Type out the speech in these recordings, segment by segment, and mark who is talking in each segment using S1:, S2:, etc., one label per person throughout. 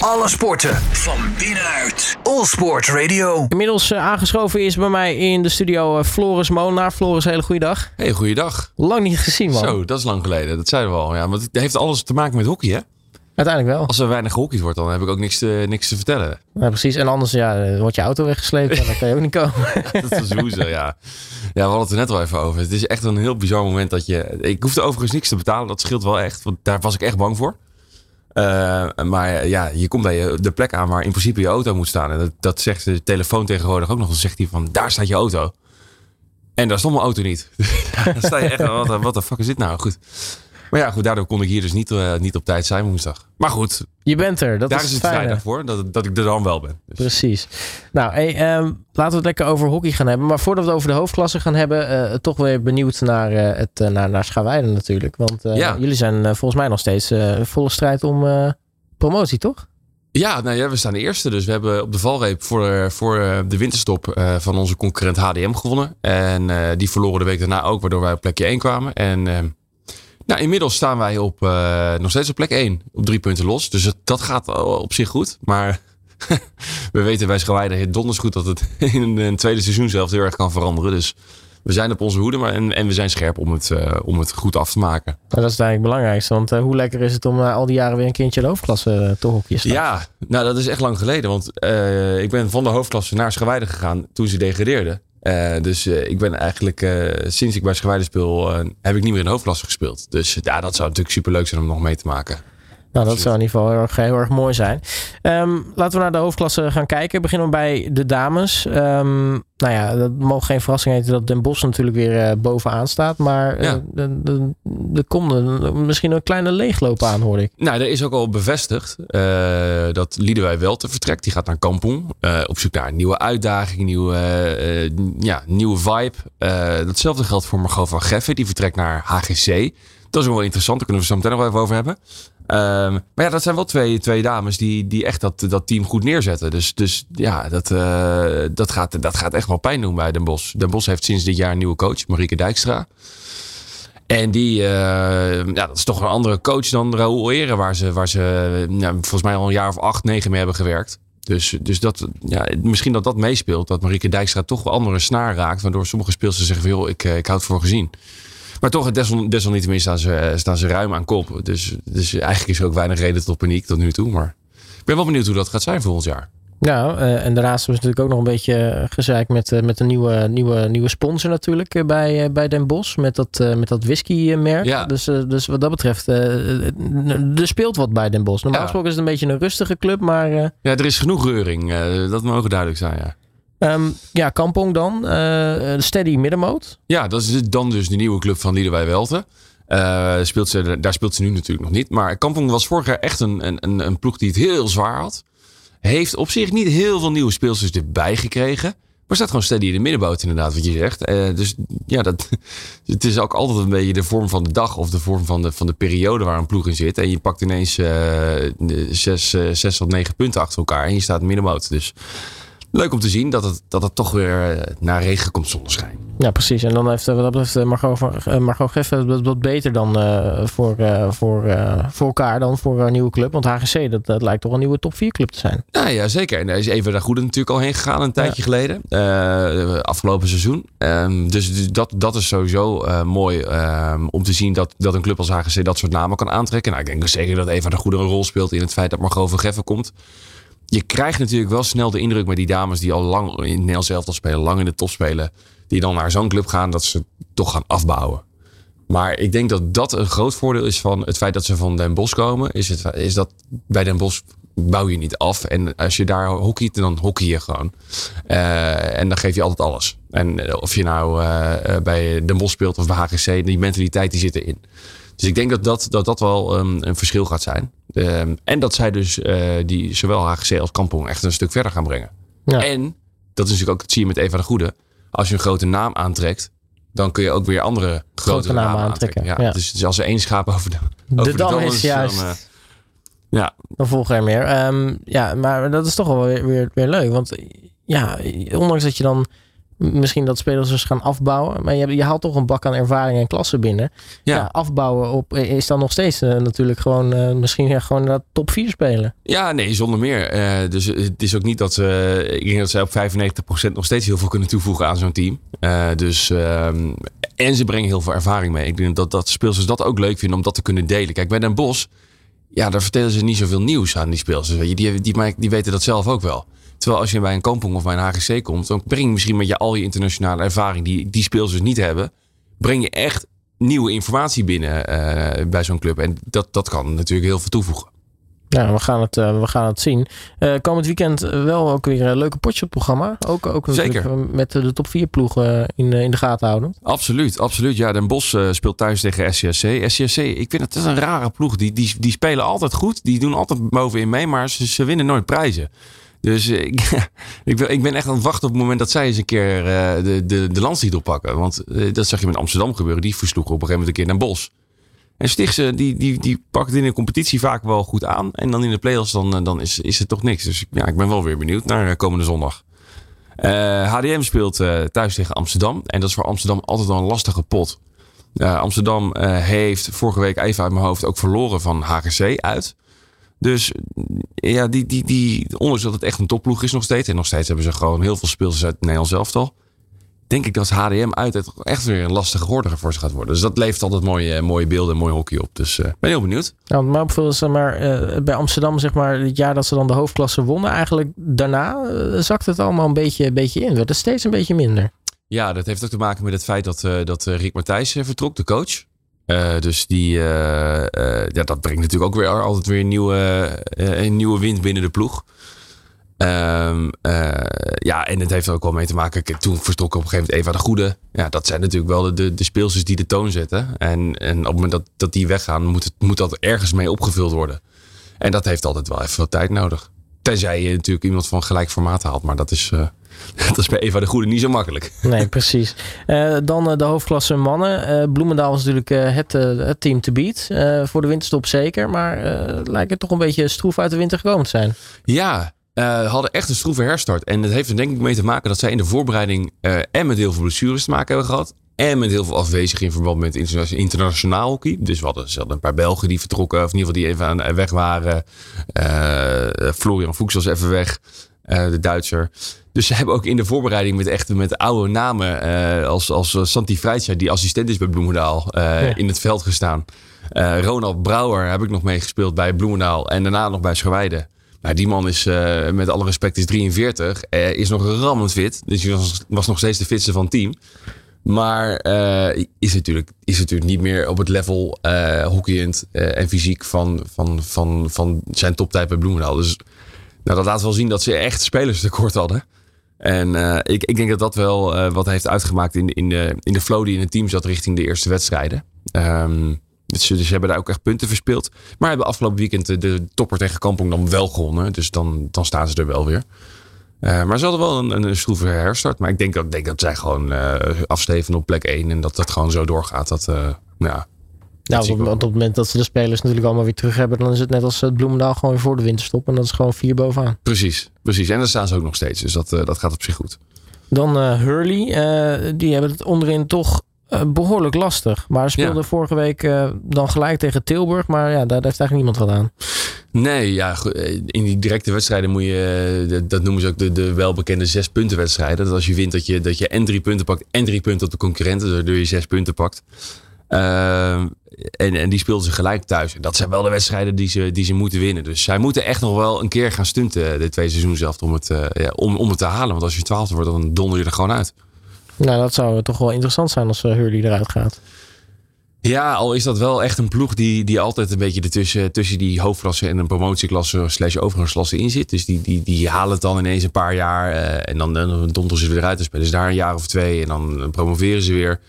S1: Alle sporten van binnenuit. All Sport Radio.
S2: Inmiddels uh, aangeschoven is bij mij in de studio uh, Floris Molenaar. Floris, hele goede dag.
S3: Hey, goeiedag.
S2: Lang niet gezien, man.
S3: Zo, dat is lang geleden. Dat zeiden we al. Ja, want het heeft alles te maken met hockey, hè?
S2: Uiteindelijk wel.
S3: Als er weinig gehockeyd wordt, dan heb ik ook niks te, niks te vertellen.
S2: Ja, precies. En anders ja, wordt je auto weggesleept. en dan kan je ook niet komen.
S3: dat is hoe ja. Ja, we hadden het er net al even over. Het is echt een heel bizar moment dat je... Ik hoefde overigens niks te betalen. Dat scheelt wel echt. Want daar was ik echt bang voor. Uh, maar ja, je komt bij de plek aan waar in principe je auto moet staan. En dat, dat zegt de telefoon tegenwoordig ook nog. Dan zegt hij van, daar staat je auto. En daar stond mijn auto niet. dan sta je echt, wat de fuck is dit nou? Goed. Maar ja, goed, daardoor kon ik hier dus niet, uh, niet op tijd zijn woensdag. Maar goed.
S2: Je bent er. Dat
S3: daar
S2: is,
S3: is het
S2: fijne.
S3: vrijdag voor, dat, dat ik er dan wel ben.
S2: Dus. Precies. Nou, hey, um, laten we het lekker over hockey gaan hebben. Maar voordat we het over de hoofdklasse gaan hebben, uh, toch weer benieuwd naar, uh, het, naar, naar natuurlijk. Want ja. jullie zijn volgens mij nog steeds volle strijd om promotie, toch?
S3: Ja, nou ja, we staan de eerste. Dus we hebben op de valreep voor, voor de winterstop van onze concurrent HDM gewonnen. En uh, die verloren de week daarna ook, waardoor wij op plekje 1 kwamen. En uh, nou, inmiddels staan wij op, nog steeds op plek 1, op drie punten los. Dus het, dat gaat op zich goed. Maar we weten bij Schawijden donders goed dat het in een tweede seizoen zelf heel erg kan veranderen. Dus we zijn op onze hoede maar, en, en we zijn scherp om het, uh, om het goed af te maken.
S2: Nou, dat is eigenlijk het belangrijkste. Want uh, hoe lekker is het om uh, al die jaren weer een kindje de hoofdklasse te hockeyen?
S3: Ja, nou dat is echt lang geleden. Want ik ben van de hoofdklasse naar Schawijden gegaan toen ze degradeerden. Dus ik ben eigenlijk, sinds ik bij Schawijden speel, heb ik niet meer in de hoofdklasse gespeeld. Dus ja, dat zou natuurlijk super leuk zijn om nog mee te maken.
S2: Nou, dat zou in ieder geval heel erg, heel erg mooi zijn. Um, laten we naar de hoofdklasse gaan kijken. Beginnen we bij de dames. Um, nou ja, dat mogen geen verrassing heten dat Den Bosch natuurlijk weer uh, bovenaan staat. Maar ja. uh, er komt een, misschien een kleine leegloop aan, hoor ik.
S3: Nou, er is ook al bevestigd uh, dat Liedewij wel te vertrekt. Die gaat naar Kampong. op zoek naar een nieuwe uitdaging, nieuwe, ja, nieuwe vibe. datzelfde geldt voor Margot van Geffen. Die vertrekt naar HGC. Dat is wel interessant. Daar kunnen we zo meteen nog wel even over hebben. Um, maar ja, dat zijn wel twee, twee dames die, die echt dat, dat team goed neerzetten. Dus, dus ja, dat, uh, dat, gaat, dat gaat echt wel pijn doen bij Den Bosch. Den Bosch heeft sinds dit jaar een nieuwe coach, Marieke Dijkstra. En die, uh, ja, dat is toch een andere coach dan Raoul Eren, waar ze, waar ze ja, volgens mij al een jaar of acht, negen mee hebben gewerkt. Dus, dus dat, ja, misschien dat dat meespeelt, dat Marieke Dijkstra toch wel andere snaar raakt, waardoor sommige speelsters zeggen joh, ik, ik houd voor gezien. Maar toch, desal, desalniettemin staan ze, staan ze ruim aan kop. Dus, dus eigenlijk is er ook weinig reden tot paniek tot nu toe. Maar ik ben wel benieuwd hoe dat gaat zijn volgend jaar.
S2: Ja, uh, en daarnaast was natuurlijk ook nog een beetje gezeik met, met een nieuwe, nieuwe, nieuwe sponsor natuurlijk bij, bij Den Bosch. Met dat, met dat whisky-merk.
S3: Ja.
S2: Dus, dus wat dat betreft, er speelt wat bij Den Bosch. Normaal gesproken ja. is het een beetje een rustige club, maar...
S3: Ja, er is genoeg reuring. dat mogen duidelijk zijn, ja.
S2: Um, ja, Kampong dan. Uh, steady middenmoot.
S3: Ja, dat is dan dus de nieuwe club van Liederwij Welte. Uh, speelt ze, daar speelt ze nu natuurlijk nog niet. Maar Kampong was vorig jaar echt een, een, een ploeg die het heel zwaar had. Heeft op zich niet heel veel nieuwe speelsters erbij gekregen. Maar staat gewoon steady in de middenboot inderdaad, wat je zegt. Uh, dus ja, dat, het is ook altijd een beetje de vorm van de dag of de vorm van de, van de periode waar een ploeg in zit. En je pakt ineens zes, zes tot negen punten achter elkaar en je staat middenboot. Dus leuk om te zien dat het, dat het toch weer naar regen komt zonneschijn.
S2: Ja, precies. En dan heeft wat dat betreft Margot, Margot Geffen wat, wat beter dan uh, voor, uh, voor, uh, voor elkaar dan voor een nieuwe club. Want HGC, dat, dat lijkt toch een nieuwe top 4 club te zijn.
S3: Ja, ja zeker. En daar is even daar Goede natuurlijk al heen gegaan een tijdje ja. geleden. afgelopen seizoen. Um, dus dat, dat is sowieso mooi um, om te zien dat, dat een club als HGC dat soort namen kan aantrekken. Nou, ik denk zeker dat Eva de Goede een rol speelt in het feit dat Margot van Geffen komt je krijgt natuurlijk wel snel de indruk met die dames die al lang in Nederland zelf al spelen, lang in de top spelen, die dan naar zo'n club gaan, dat ze toch gaan afbouwen. Maar ik denk dat dat een groot voordeel is van het feit dat ze van Den Bosch komen. Is, het, is dat bij Den Bosch bouw je niet af. En als je daar hockeyt, dan hockey je gewoon. Uh, en dan geef je altijd alles. En of je nou uh, bij Den Bosch speelt of bij HGC, die mentaliteit die zit erin. Dus ik denk dat dat, dat, dat wel um, een verschil gaat zijn. Um, en dat zij dus uh, die zowel HGC als Kampong echt een stuk verder gaan brengen. Ja. En dat is natuurlijk ook, dat zie je met Eva de Goede. Als je een grote naam aantrekt, dan kun je ook weer andere grote,
S2: grote namen, namen aantrekken.
S3: aantrekken. Ja. Dus, dus, als er één schaap over de, over
S2: de, de dam is, is juist. Dan, uh, ja. dan volgen er meer. Um, ja, maar dat is toch wel weer, weer, weer leuk. Want ja, ondanks dat je dan Misschien dat spelers dus gaan afbouwen. Maar je, je haalt toch een bak aan ervaring en klasse binnen. Ja. ja afbouwen op, is dan nog steeds natuurlijk gewoon misschien ja, gewoon dat top 4 spelen.
S3: Ja, nee, zonder meer. dus het is ook niet dat ze. Ik denk dat ze op 95% nog steeds heel veel kunnen toevoegen aan zo'n team. dus. Ehm, en ze brengen heel veel ervaring mee. Ik denk dat, dat speelsters dat ook leuk vinden om dat te kunnen delen. Kijk, bij Den Bos ja, daar vertellen ze niet zoveel nieuws aan die speelsters. Je. Die, die, die weten dat zelf ook wel. Terwijl als je bij een Kampong of bij een HGC komt, dan breng je misschien met je al je internationale ervaring die die speelsters niet hebben, breng je echt nieuwe informatie binnen uh, bij zo'n club. En dat, dat kan natuurlijk heel veel toevoegen.
S2: Ja, we gaan het, uh, we gaan het zien. Uh, komend weekend wel ook weer een leuke potje op het programma. Ook, ook Zeker. met de top 4 ploegen in, in de gaten houden.
S3: Absoluut, absoluut. Ja, Den Bosch uh, speelt thuis tegen SCSC. SCSC, ik vind het, het is een rare ploeg. Die, die, die spelen altijd goed. Die doen altijd bovenin mee, maar ze, ze winnen nooit prijzen. Dus ik, ik, ben, echt aan het wachten op het moment dat zij eens een keer de, de, de landstitel pakken. Want dat zag je met Amsterdam gebeuren. Die versloegen op een gegeven moment een keer Den Bosch. En Stichtse, die, die, die pakt in de competitie vaak wel goed aan. En dan in de play-offs, dan, eh, dan is, is het toch niks. Dus ja, ik ben wel weer benieuwd naar eh, komende zondag. HDM eh, speelt thuis tegen Amsterdam. En dat is voor Amsterdam altijd wel een lastige pot. Amsterdam heeft vorige week even uit mijn hoofd ook verloren van HGC uit. Dus ja, die, die, die, ondanks dat het echt een topploeg is nog steeds. En nog steeds hebben ze gewoon heel veel speelsters uit het Nederlands elftal denk ik dat HDM uit echt weer een lastige gordiger voor ze gaat worden. Dus dat levert altijd mooie, mooie beelden en mooi hockey op. Dus uh, ben heel benieuwd.
S2: Nou, maar opvullen ze maar uh, bij Amsterdam, zeg maar, het jaar dat ze dan de hoofdklasse wonnen, eigenlijk daarna uh, zakt het allemaal een beetje, een beetje in. Werd het steeds een beetje minder.
S3: Ja, dat heeft ook te maken met het feit dat, dat Rick Matthijs vertrok, de coach. Dus die, ja, dat brengt natuurlijk ook weer altijd weer een nieuwe, een nieuwe wind binnen de ploeg. Um, ja, en het heeft er ook wel mee te maken. Toen vertrok op een gegeven moment Eva de Goede. Ja, dat zijn natuurlijk wel de, de, speelsters die de toon zetten. En, en op het moment dat, dat die weggaan, moet, het, moet dat ergens mee opgevuld worden. En dat heeft altijd wel even wat tijd nodig. Tenzij je natuurlijk iemand van gelijk formaat haalt. Maar dat is, uh, dat is bij Eva de Goede niet zo makkelijk.
S2: Nee, precies. Uh, dan uh, de hoofdklasse mannen. Bloemendaal is natuurlijk het, het team te beat. voor de winterstop zeker. Maar lijkt het toch een beetje stroef uit de winter gekomen te zijn.
S3: Ja, uh, hadden echt een stroeve herstart. En dat heeft er denk ik mee te maken dat zij in de voorbereiding uh, en met heel veel blessures te maken hebben gehad. En met heel veel afwezigen in verband met internationaal hockey. Dus we hadden, zelden een paar Belgen die vertrokken. Of in ieder geval die even aan, weg waren. Uh, Florian Fuchs was even weg. de Duitser. Dus ze hebben ook in de voorbereiding met echt met oude namen. als, als Santi Freitja, die assistent is bij Bloemendaal. In het veld gestaan. Ronald Brouwer heb ik nog meegespeeld bij Bloemendaal. En daarna nog bij Scharweide. Nou, die man is, met alle respect, is 43. Uh, is nog rammend fit. Dus hij was, was, nog steeds de fitste van het team. Maar uh, is, natuurlijk, is natuurlijk niet meer op het level hockeyend en fysiek van, van, van, van zijn toptijd bij Bloemendaal. Dus nou, dat laat wel zien dat ze echt spelers tekort hadden. En ik, ik denk dat dat wel wat heeft uitgemaakt in, in, de, in de flow die in het team zat richting de eerste wedstrijden. Um, dus ze hebben daar ook echt punten verspeeld. Maar hebben afgelopen weekend de, topper tegen Kampong dan wel gewonnen. Dus dan, dan staan ze er wel weer. Uh, maar ze hadden wel een, een stroeve herstart. Maar ik denk dat, denk dat zij gewoon uh, afsteven op plek 1. En dat dat gewoon zo doorgaat. Dat, uh, ja,
S2: nou, op, op, het moment dat ze de spelers natuurlijk allemaal weer terug hebben, dan is het net als het Bloemendaal gewoon weer voor de winterstop. En dat is gewoon vier bovenaan.
S3: Precies, precies. En daar staan ze ook nog steeds. Dus dat, dat gaat op zich goed.
S2: Dan Hurley. die hebben het onderin toch uh, behoorlijk lastig. Maar speelde vorige week uh, dan gelijk tegen Tilburg. Maar ja, daar heeft eigenlijk niemand wat aan.
S3: Nee, ja, eh, in die directe wedstrijden moet je, dat noemen ze ook de, de welbekende zes punten wedstrijden. Dat als je wint dat je, dat je en drie punten pakt en drie punten op de concurrenten, waardoor je zes punten pakt. Uh, en, en die speelden ze gelijk thuis. En dat zijn wel de wedstrijden die ze, die ze moeten winnen. Dus zij moeten echt nog wel een keer gaan stunten de twee seizoenen zelf om het, ja, om, om het te halen. Want als je twaalfde wordt, dan donder je er gewoon uit.
S2: Nou, dat zou toch wel interessant zijn als uh, Hurley eruit gaat.
S3: Ja, al is dat wel echt een ploeg die, die altijd een beetje ertussen, tussen die hoofdklasse en een promotieklasse slash overgangsklasse in zit. Dus die, die, die halen het dan ineens een paar jaar uh, en dan, dan ze eruit te spelen. Dus daar een jaar of twee en dan promoveren ze weer.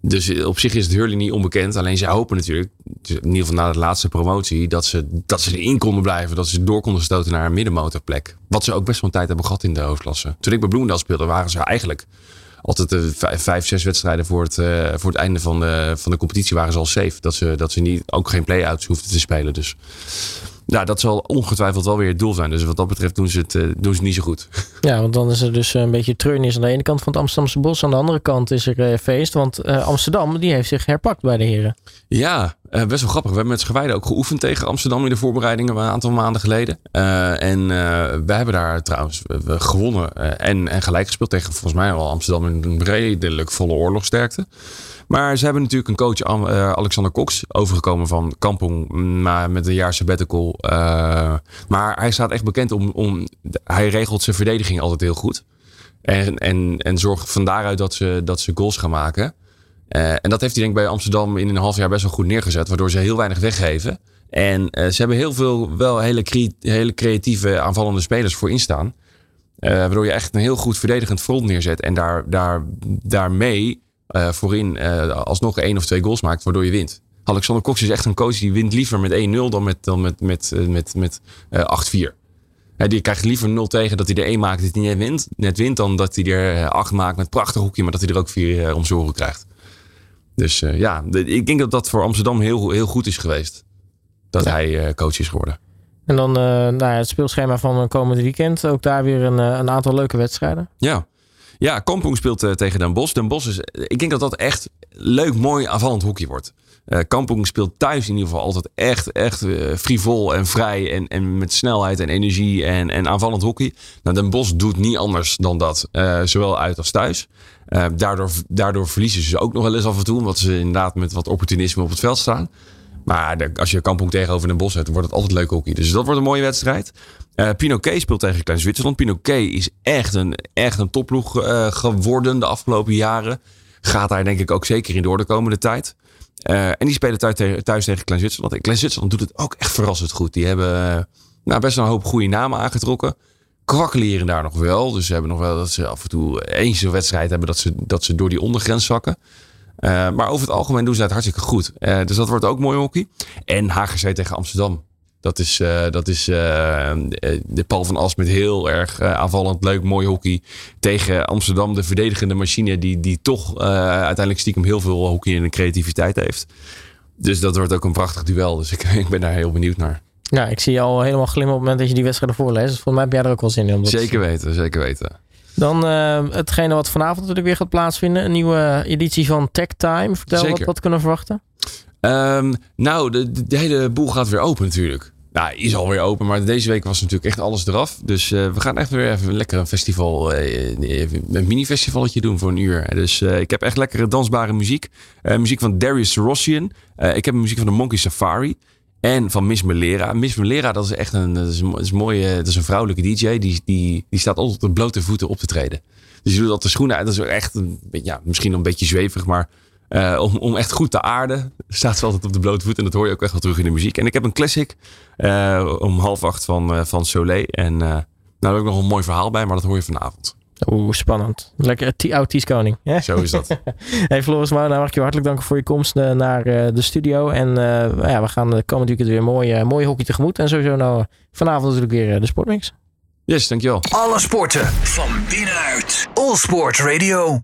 S3: Dus op zich is het Hurley niet onbekend. Alleen zij hopen natuurlijk, dus in ieder geval na de laatste promotie, dat ze, dat ze erin konden blijven. Dat ze door konden stoten naar een middenmotorplek. Wat ze ook best wel een tijd hebben gehad in de hoofdklasse. Toen ik bij Bloemendaal speelde, waren ze eigenlijk altijd de vijf, zes wedstrijden voor het, uh, voor het einde van de, van de competitie waren ze al safe. Dat ze, dat ze niet, ook geen play-outs hoefden te spelen. Dus ja, dat zal ongetwijfeld wel weer het doel zijn. Dus wat dat betreft doen ze het, uh, doen ze het niet zo goed.
S2: Ja, want dan is er dus een beetje treurnis aan de ene kant van het Amsterdamse bos. Aan de andere kant is er feest. Want Amsterdam die heeft zich herpakt bij de heren.
S3: Ja, best wel grappig. We hebben met Schwijden ook geoefend tegen Amsterdam in de voorbereidingen een aantal maanden geleden. en we hebben daar trouwens gewonnen en, en gelijk gespeeld tegen volgens mij wel Amsterdam in een redelijk volle oorlogsterkte. Maar ze hebben natuurlijk een coach, uh, Alexander Cox, overgekomen van Kampong maar met een jaar sabbatical. Uh, maar hij staat echt bekend om, om. Hij regelt zijn verdediging altijd heel goed. En, en, en zorgt van daaruit dat ze, dat ze goals gaan maken. Uh, en dat heeft hij denk ik bij Amsterdam in een half jaar best wel goed neergezet. Waardoor ze heel weinig weggeven. En ze hebben heel veel wel hele, hele creatieve aanvallende spelers voor instaan. waardoor je echt een heel goed verdedigend front neerzet. En daar, daar, daarmee uh, voorin uh, alsnog één of twee goals maakt, waardoor je wint. Alexander Cox is echt een coach die wint liever met 1-0 dan met, dan met, met, uh, met, met 8-4. die krijgt liever 0 tegen dat hij er 1 maakt dat hij net wint, net wint dan dat hij er 8 maakt met prachtig hoekje, maar dat hij er ook 4 om zorgen krijgt. Dus ja, ik denk dat dat voor Amsterdam heel, heel goed is geweest. Dat ja. hij coach is geworden.
S2: En dan nou ja, het speelschema van komend weekend. Ook daar weer een, een aantal leuke wedstrijden.
S3: Ja, ja, Kampong speelt uh, tegen Den Bosch. Den Bosch is, ik denk dat dat echt leuk, mooi, aanvallend hockey wordt. Uh, Kampong speelt thuis in ieder geval altijd echt, echt frivol en vrij. En, en met snelheid en energie en, en aanvallend hockey. Nou, Den Bosch doet niet anders dan dat. zowel uit als thuis. daardoor, daardoor verliezen ze ook nog wel eens af en toe. Omdat ze inderdaad met wat opportunisme op het veld staan. Maar als je Kampong tegenover Den Bosch zet, wordt het altijd leuk hockey. Dus dat wordt een mooie wedstrijd. Uh, Pinoquet speelt tegen Klein Zwitserland. Pinoquet is echt een, echt een topploeg uh, geworden de afgelopen jaren. Gaat daar denk ik ook zeker in door de komende tijd. Uh, en die spelen thuis, tegen, Klein Zwitserland. En Klein Zwitserland doet het ook echt verrassend goed. Die hebben nou, best een hoop goede namen aangetrokken. Kwakkelen hier en daar nog wel. Dus ze hebben nog wel dat ze af en toe eens een wedstrijd hebben dat ze, dat ze door die ondergrens zakken. Uh, maar over het algemeen doen ze het hartstikke goed. Uh, dus dat wordt ook mooi hockey. En HGC tegen Amsterdam. Dat is, uh, dat is de Paul van As met heel erg aanvallend, leuk, mooi hockey. Tegen Amsterdam, de verdedigende machine die, die toch uiteindelijk stiekem heel veel hockey en creativiteit heeft. Dus dat wordt ook een prachtig duel. Dus ik, ik ben daar heel benieuwd naar.
S2: Ja, ik zie je al helemaal glimmen op het moment dat je die wedstrijden voorleest. Dus volgens mij heb jij er ook wel zin in.
S3: Zeker weten, zeker weten.
S2: Dan uh, hetgene wat vanavond natuurlijk weer gaat plaatsvinden. Een nieuwe editie van Tech Time. Vertel wat, wat kunnen we verwachten?
S3: Um, nou, de, de, hele boel gaat weer open natuurlijk. Nou, is alweer open, maar deze week was natuurlijk echt alles eraf. Dus uh, we gaan echt weer even lekker een festival, uh, een mini-festivalletje doen voor een uur. Dus uh, ik heb echt lekkere dansbare muziek. muziek van Darius Rossian. ik heb muziek van de Monkey Safari. En van Miss Melera. Miss Melera, dat is echt een, dat is, is mooie, dat is een vrouwelijke DJ. Die, die, die staat altijd op de blote voeten op te treden. Dus je doet dat de schoenen uit. Dat is echt een, ja, misschien een beetje zweverig, maar uh, om, om echt goed te aarden staat ze altijd op de blote voeten. En dat hoor je ook echt wel terug in de muziek. En ik heb een classic uh, om half acht van, uh, van Soleil. En nou, daar heb ik nog een mooi verhaal bij, maar dat hoor je vanavond.
S2: Oeh, spannend. Lekker oud koning.
S3: Zo is dat.
S2: hey Floris nou mag ik je hartelijk danken voor je komst uh, naar uh, de studio. En uh, ja, we gaan de komende weekend weer mooi, mooi hockey tegemoet. En sowieso nou vanavond natuurlijk weer de Sportmix.
S3: Yes, dankjewel.
S1: Alle sporten van binnenuit. All Sport Radio.